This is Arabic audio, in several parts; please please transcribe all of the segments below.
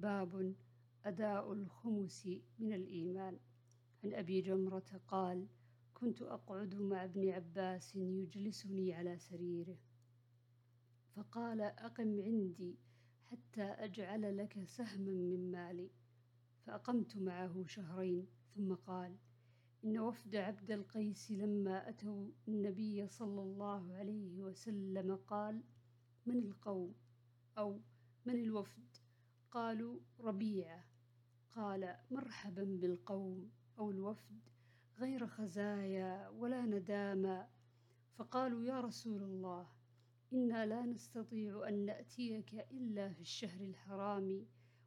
باب أداء الخمس من الإيمان. عن أبي جمرة قال كنت أقعد مع ابن عباس يجلسني على سريره. فقال أقم عندي حتى أجعل لك سهما من مالي. فأقمت معه شهرين. ثم قال إن وفد عبد القيس لما أتوا النبي صلى الله عليه وسلم قال من القوم؟ أو من الوفد؟ قالوا ربيعة قال مرحبا بالقوم أو الوفد غير خزايا ولا ندامة. فقالوا يا رسول الله إنا لا نستطيع أن نأتيك إلا في الشهر الحرام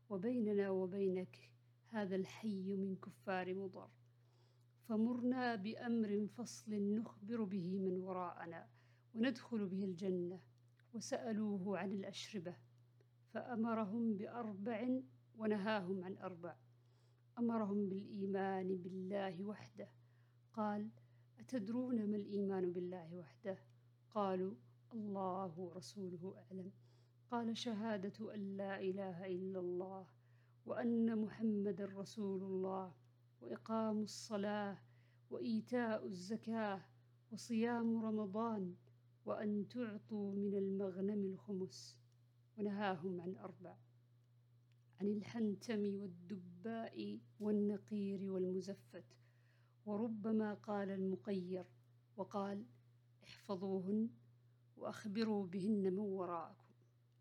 وبيننا وبينك هذا الحي من كفار مضر. فمرنا بأمر فصل نخبر به من وراءنا وندخل به الجنة وسألوه عن الأشربة. فأمرهم بأربع ونهاهم عن أربع. أمرهم بالإيمان بالله وحده. قال أتدرون ما الإيمان بالله وحده؟ قالوا الله ورسوله أعلم. قال شهادة أن لا إله إلا الله وأن محمد رسول الله وإقام الصلاة وإيتاء الزكاة وصيام رمضان وأن تعطوا من المغنم الخمس. ونهاهم عن أربع عن الحنتم والدباء والنقير والمزفت وربما قال المقير وقال احفظوهن وأخبروا بهن من وراءكم.